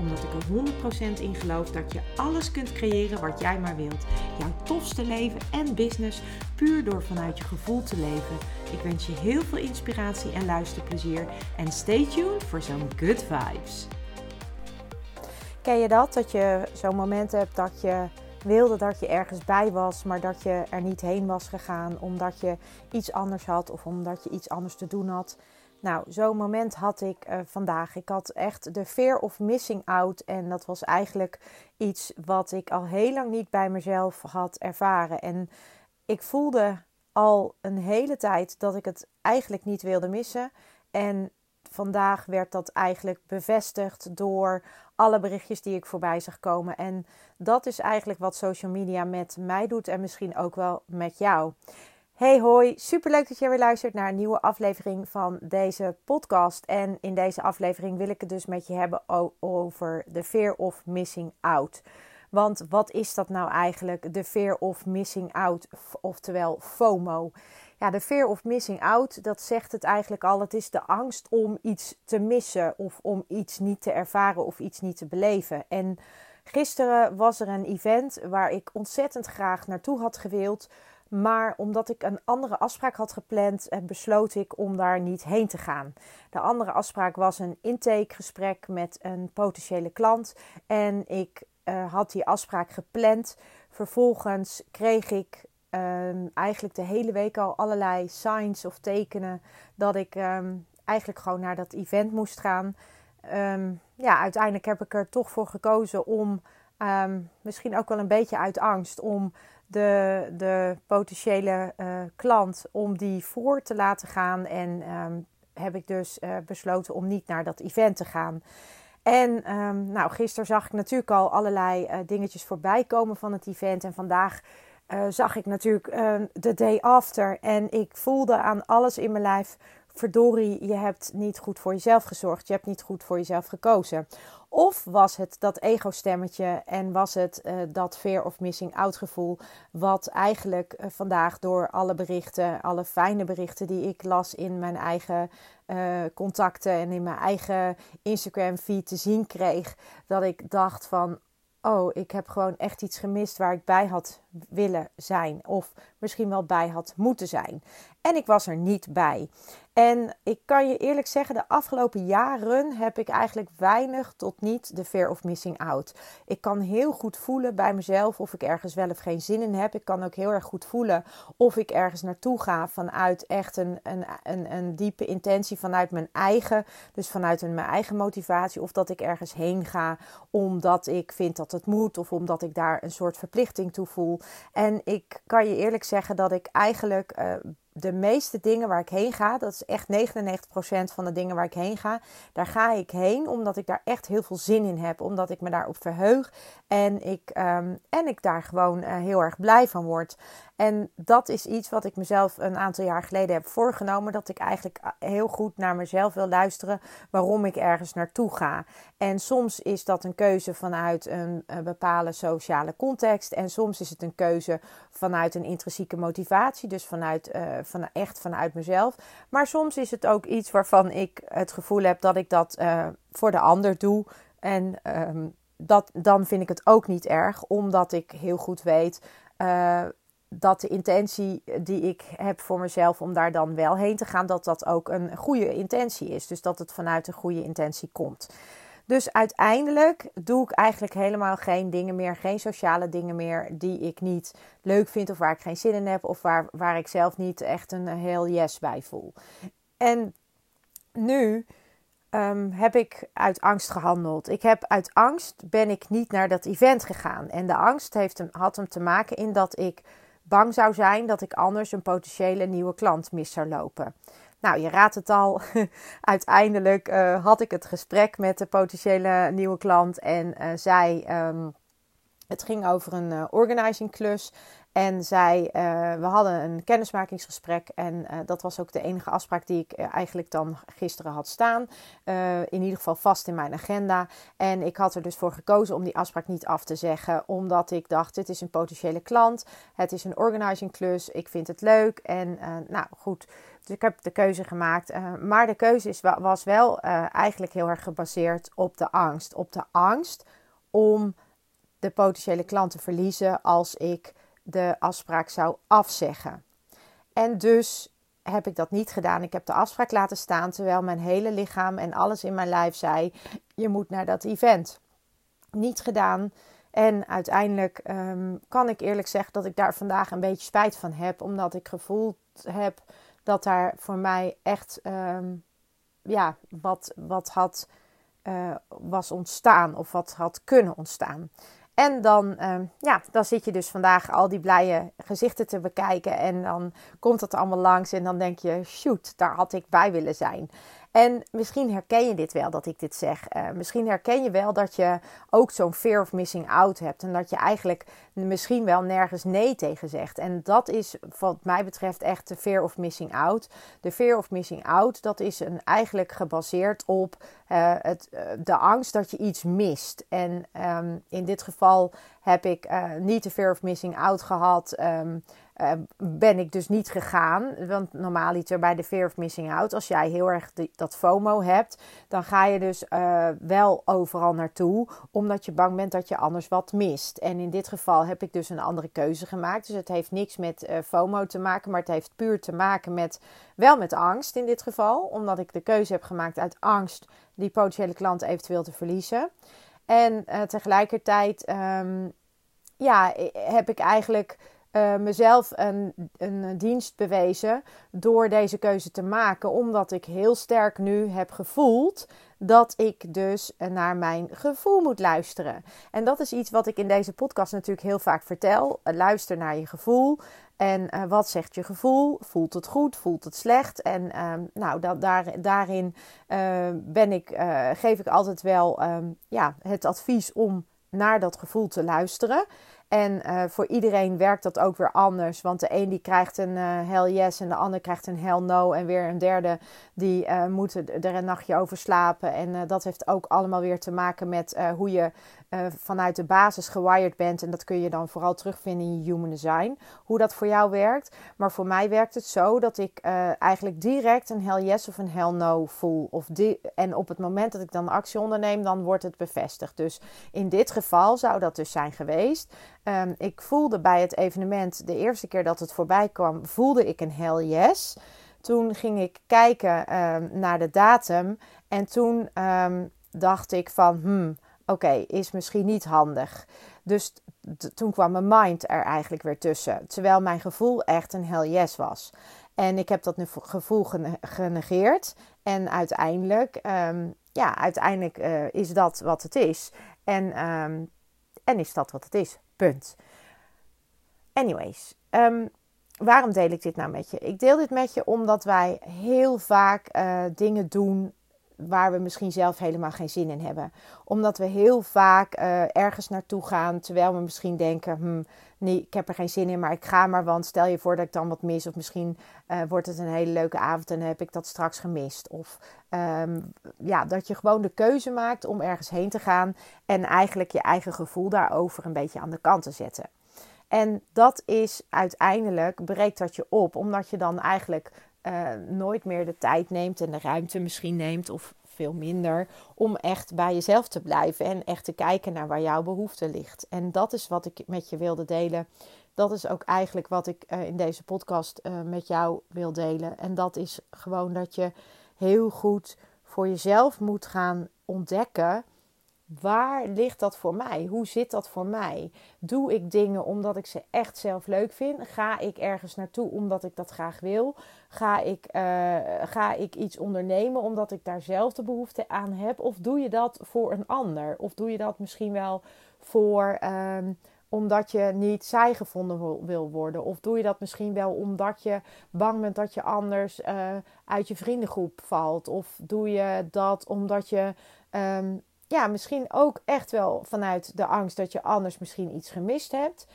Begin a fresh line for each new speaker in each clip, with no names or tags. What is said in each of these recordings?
Omdat ik er 100% in geloof dat je alles kunt creëren wat jij maar wilt. Jouw tofste leven en business puur door vanuit je gevoel te leven. Ik wens je heel veel inspiratie en luisterplezier. En stay tuned voor zo'n good vibes.
Ken je dat? Dat je zo'n moment hebt dat je wilde dat je ergens bij was, maar dat je er niet heen was gegaan omdat je iets anders had of omdat je iets anders te doen had. Nou, zo'n moment had ik uh, vandaag. Ik had echt de fear of missing out. En dat was eigenlijk iets wat ik al heel lang niet bij mezelf had ervaren. En ik voelde al een hele tijd dat ik het eigenlijk niet wilde missen. En vandaag werd dat eigenlijk bevestigd door alle berichtjes die ik voorbij zag komen. En dat is eigenlijk wat social media met mij doet en misschien ook wel met jou. Hey hoi, superleuk dat je weer luistert naar een nieuwe aflevering van deze podcast. En in deze aflevering wil ik het dus met je hebben over de fear of missing out. Want wat is dat nou eigenlijk, de fear of missing out, oftewel FOMO? Ja, de fear of missing out, dat zegt het eigenlijk al. Het is de angst om iets te missen of om iets niet te ervaren of iets niet te beleven. En gisteren was er een event waar ik ontzettend graag naartoe had gewild. Maar omdat ik een andere afspraak had gepland, eh, besloot ik om daar niet heen te gaan. De andere afspraak was een intakegesprek met een potentiële klant. En ik uh, had die afspraak gepland. Vervolgens kreeg ik um, eigenlijk de hele week al allerlei signs of tekenen dat ik um, eigenlijk gewoon naar dat event moest gaan. Um, ja, uiteindelijk heb ik er toch voor gekozen om, misschien ook wel een beetje uit angst, om de, de potentiële uh, klant, om die voor te laten gaan. En heb ik dus uh, besloten om niet naar dat event te gaan. En um, nou, gisteren zag ik natuurlijk al allerlei uh, dingetjes voorbij komen van het event. En vandaag zag ik natuurlijk uh, de day after. En ik voelde aan alles in mijn lijf: verdorie, je hebt niet goed voor jezelf gezorgd. Je hebt niet goed voor jezelf gekozen. Of was het dat ego-stemmetje en was het uh, dat fear of missing out gevoel, wat eigenlijk uh, vandaag door alle berichten, alle fijne berichten die ik las in mijn eigen uh, contacten en in mijn eigen Instagram feed te zien kreeg, dat ik dacht van, oh, ik heb gewoon echt iets gemist waar ik bij had willen zijn. Of misschien wel bij had moeten zijn. En ik was er niet bij. En ik kan je eerlijk zeggen, de afgelopen jaren heb ik eigenlijk weinig tot niet de fear of missing out. Ik kan heel goed voelen bij mezelf of ik ergens wel of geen zin in heb. Ik kan ook heel erg goed voelen of ik ergens naartoe ga vanuit echt een, een, een, een diepe intentie, vanuit mijn eigen, dus vanuit mijn eigen motivatie. Of dat ik ergens heen ga omdat ik vind dat het moet of omdat ik daar een soort verplichting toe voel. En ik kan je eerlijk zeggen dat ik eigenlijk uh, de meeste dingen waar ik heen ga, dat is echt 99% van de dingen waar ik heen ga, daar ga ik heen omdat ik daar echt heel veel zin in heb. Omdat ik me daarop verheug en ik, um, en ik daar gewoon uh, heel erg blij van word. En dat is iets wat ik mezelf een aantal jaar geleden heb voorgenomen. Dat ik eigenlijk eh, heel goed naar mezelf wil luisteren waarom ik ergens naartoe ga. En soms is dat een keuze vanuit een, een bepaalde sociale context. En soms is het een keuze vanuit een intrinsieke motivatie. Dus vanuit, van, echt vanuit mezelf. Maar soms is het ook iets waarvan ik het gevoel heb dat ik dat uh, voor de ander doe. En um, dat, dan vind ik het ook niet erg, omdat ik heel goed weet uh, dat de intentie die ik heb voor mezelf om daar dan wel heen te gaan, dat dat ook een goede intentie is. Dus dat het vanuit een goede intentie komt. Dus uiteindelijk doe ik eigenlijk helemaal geen dingen meer, geen sociale dingen meer die ik niet leuk vind of waar ik geen zin in heb of waar, waar ik zelf niet echt een heel yes bij voel. En nu um, heb ik uit angst gehandeld. Ik heb uit angst ben ik niet naar dat event gegaan. En de angst heeft hem, had hem te maken in dat ik bang zou zijn dat ik anders een potentiële nieuwe klant mis zou lopen. Nou, je raadt het al. Uiteindelijk uh, had ik het gesprek met de potentiële nieuwe klant en uh, zij. Um, het ging over een uh, organizing klus. En zij, we hadden een kennismakingsgesprek en dat was ook de enige afspraak die ik eigenlijk dan gisteren had staan. in ieder geval vast in mijn agenda. En ik had er dus voor gekozen om die afspraak niet af te zeggen, omdat ik dacht, dit is een potentiële klant, het is een organizing klus, ik vind het leuk en nou goed. Dus ik heb de keuze gemaakt. maar de keuze is, was wel eigenlijk heel erg gebaseerd op de angst. Op de angst om de potentiële klant te verliezen als ik de afspraak zou afzeggen. En dus heb ik dat niet gedaan. Ik heb de afspraak laten staan terwijl mijn hele lichaam en alles in mijn lijf zei: je moet naar dat event. Niet gedaan. En uiteindelijk ehm, kan ik eerlijk zeggen dat ik daar vandaag een beetje spijt van heb, omdat ik gevoeld heb dat daar voor mij echt ehm, ja, wat, wat had, uh, was ontstaan of wat had kunnen ontstaan. En dan, uh, ja, dan zit je dus vandaag al die blije gezichten te bekijken. En dan komt het allemaal langs. En dan denk je, shoot, daar had ik bij willen zijn. En misschien herken je dit wel dat ik dit zeg. Uh, misschien herken je wel dat je ook zo'n fear of missing out hebt. En dat je eigenlijk misschien wel nergens nee tegen zegt. En dat is wat mij betreft echt de fear of missing out. De fear of missing out, dat is een, eigenlijk gebaseerd op uh, het, uh, de angst dat je iets mist. En um, in dit geval heb ik niet de fear of missing out gehad. Um, uh, ben ik dus niet gegaan. Want normaal iets er bij de fear of missing out. Als jij heel erg dat FOMO hebt, dan ga je dus uh, wel overal naartoe. Omdat je bang bent dat je anders wat mist. En in dit geval heb ik dus een andere keuze gemaakt. Dus het heeft niks met uh, FOMO te maken. Maar het heeft puur te maken met wel met angst in dit geval. Omdat ik de keuze heb gemaakt uit angst die potentiële klant eventueel te verliezen. En tegelijkertijd um, ja, heb ik eigenlijk uh, mezelf een, een dienst bewezen door deze keuze te maken, omdat ik heel sterk nu heb gevoeld dat ik dus naar mijn gevoel moet luisteren. En dat is iets wat ik in deze podcast natuurlijk heel vaak vertel. Luister naar je gevoel. En uh, wat zegt je gevoel? Voelt het goed? Voelt het slecht? En uh, nou, daar, daarin ben ik, geef ik altijd wel um, ja, het advies om naar dat gevoel te luisteren. En uh, voor iedereen werkt dat ook weer anders. Want de een die krijgt een uh, hell yes en de ander krijgt een hell no. En weer een derde die uh, moet er een nachtje over slapen. En dat heeft ook allemaal weer te maken met hoe je uh, vanuit de basis gewired bent. En dat kun je dan vooral terugvinden in je human design. Hoe dat voor jou werkt. Maar voor mij werkt het zo dat ik uh, eigenlijk direct een hell yes of een hell no voel. Of en op het moment dat ik dan actie onderneem, dan wordt het bevestigd. Dus in dit geval zou dat dus zijn geweest. Um, ik voelde bij het evenement, de eerste keer dat het voorbij kwam, voelde ik een hell yes. Toen ging ik kijken um, naar de datum. En toen um, dacht ik van, hmm, oké, is misschien niet handig. Dus toen kwam mijn mind er eigenlijk weer tussen. Terwijl mijn gevoel echt een hell yes was. En ik heb dat gevoel genegeerd. En uiteindelijk, um, ja, uiteindelijk uh, is dat wat het is. En, um, en is dat wat het is. Punt. Anyways, um, waarom deel ik dit nou met je? Ik deel dit met je omdat wij heel vaak uh, dingen doen waar we misschien zelf helemaal geen zin in hebben. Omdat we heel vaak uh, ergens naartoe gaan terwijl we misschien denken: hm, nee, ik heb er geen zin in, maar ik ga maar. Want stel je voor dat ik dan wat mis, of misschien uh, wordt het een hele leuke avond en heb ik dat straks gemist. Of um, ja, dat je gewoon de keuze maakt om ergens heen te gaan en eigenlijk je eigen gevoel daarover een beetje aan de kant te zetten. En dat is uiteindelijk, breekt dat je op, omdat je dan eigenlijk uh, nooit meer de tijd neemt en de ruimte misschien neemt, of veel minder, om echt bij jezelf te blijven en echt te kijken naar waar jouw behoefte ligt. En dat is wat ik met je wilde delen. Dat is ook eigenlijk wat ik uh, in deze podcast uh, met jou wil delen. En dat is gewoon dat je heel goed voor jezelf moet gaan ontdekken Waar ligt dat voor mij? Hoe zit dat voor mij? Doe ik dingen omdat ik ze echt zelf leuk vind? Ga ik ergens naartoe omdat ik dat graag wil? Ga ik, uh, ga ik iets ondernemen omdat ik daar zelf de behoefte aan heb? Of doe je dat voor een ander? Of doe je dat misschien wel voor um, omdat je niet saai gevonden wil worden? Of doe je dat misschien wel omdat je bang bent dat je anders uh, uit je vriendengroep valt? Of doe je dat omdat je um, ja, misschien ook echt wel vanuit de angst dat je anders misschien iets gemist hebt.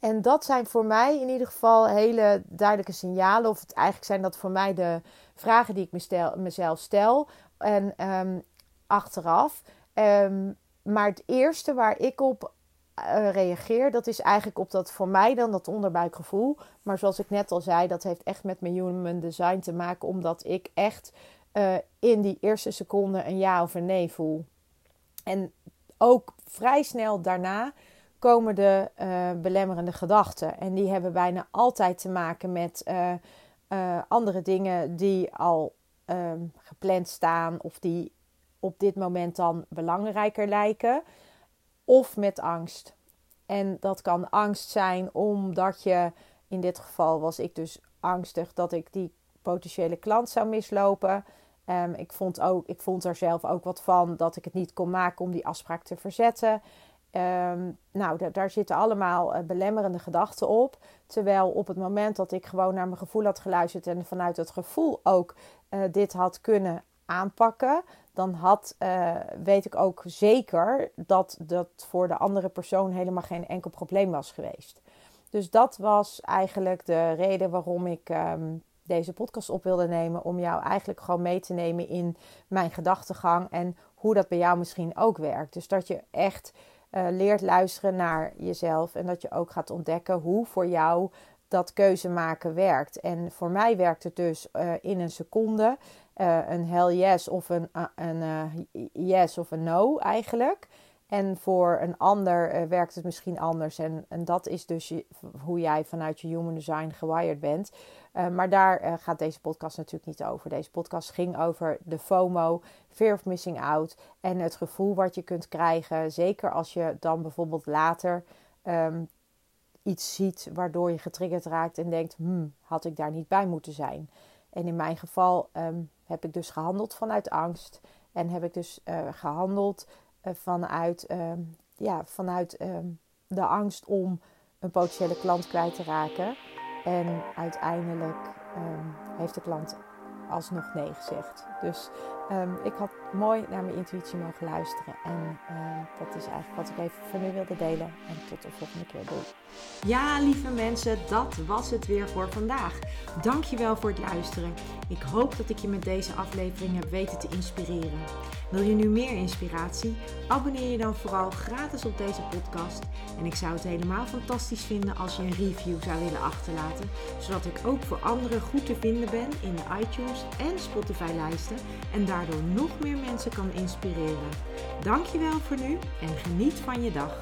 En dat zijn voor mij in ieder geval hele duidelijke signalen. Of het eigenlijk zijn dat voor mij de vragen die ik mezelf stel. En ehm, achteraf. Ehm, maar het eerste waar ik op uh, reageer, dat is eigenlijk op dat voor mij dan dat onderbuikgevoel. Maar zoals ik net al zei, dat heeft echt met mijn human design te maken, omdat ik echt uh, in die eerste seconde een ja of een nee voel. En ook vrij snel daarna komen de uh, belemmerende gedachten. En die hebben bijna altijd te maken met andere dingen die al ehm, gepland staan of die op dit moment dan belangrijker lijken of met angst. En dat kan angst zijn omdat je, in dit geval was ik dus angstig dat ik die potentiële klant zou mislopen. Um, ik, vond ook, ik vond er zelf ook wat van dat ik het niet kon maken om die afspraak te verzetten. Um, nou, daar zitten allemaal uh, belemmerende gedachten op. Terwijl op het moment dat ik gewoon naar mijn gevoel had geluisterd en vanuit het gevoel ook uh, dit had kunnen aanpakken, dan had, uh, weet ik ook zeker dat dat voor de andere persoon helemaal geen enkel probleem was geweest. Dus dat was eigenlijk de reden waarom ik um, deze podcast op wilde nemen. Om jou eigenlijk gewoon mee te nemen in mijn gedachtegang en hoe dat bij jou misschien ook werkt. Dus dat je echt uh, leert luisteren naar jezelf en dat je ook gaat ontdekken hoe voor jou dat keuze maken werkt. En voor mij werkt het dus uh, in een seconde. Uh, een hell yes of een, een yes of een no eigenlijk. En voor een ander werkt het misschien anders. En, en dat is dus hoe jij vanuit je human design gewired bent. maar daar gaat deze podcast natuurlijk niet over. Deze podcast ging over de FOMO, fear of missing out. En het gevoel wat je kunt krijgen. Zeker als je dan bijvoorbeeld later um, iets ziet waardoor je getriggerd raakt en denkt: hmm, had ik daar niet bij moeten zijn? En in mijn geval um, heb ik dus gehandeld vanuit angst en heb ik dus gehandeld vanuit, uh, ja, vanuit ehm, de angst om een potentiële klant kwijt te raken. En uiteindelijk ehm, heeft de klant alsnog nee gezegd. Dus um, ik had mooi naar mijn intuïtie mogen luisteren. En uh, dat is eigenlijk wat ik even van u wilde delen. En tot de volgende keer. Doei.
Ja, lieve mensen, dat was het weer voor vandaag. Dankjewel voor het luisteren. Ik hoop dat ik je met deze aflevering heb weten te inspireren. Wil je nu meer inspiratie? Abonneer je dan vooral gratis op deze podcast. En ik zou het helemaal fantastisch vinden als je een review zou willen achterlaten, zodat ik ook voor anderen goed te vinden ben in de iTunes en Spotify lijsten en daardoor nog meer mensen kan inspireren. Dankjewel voor nu en geniet van je dag.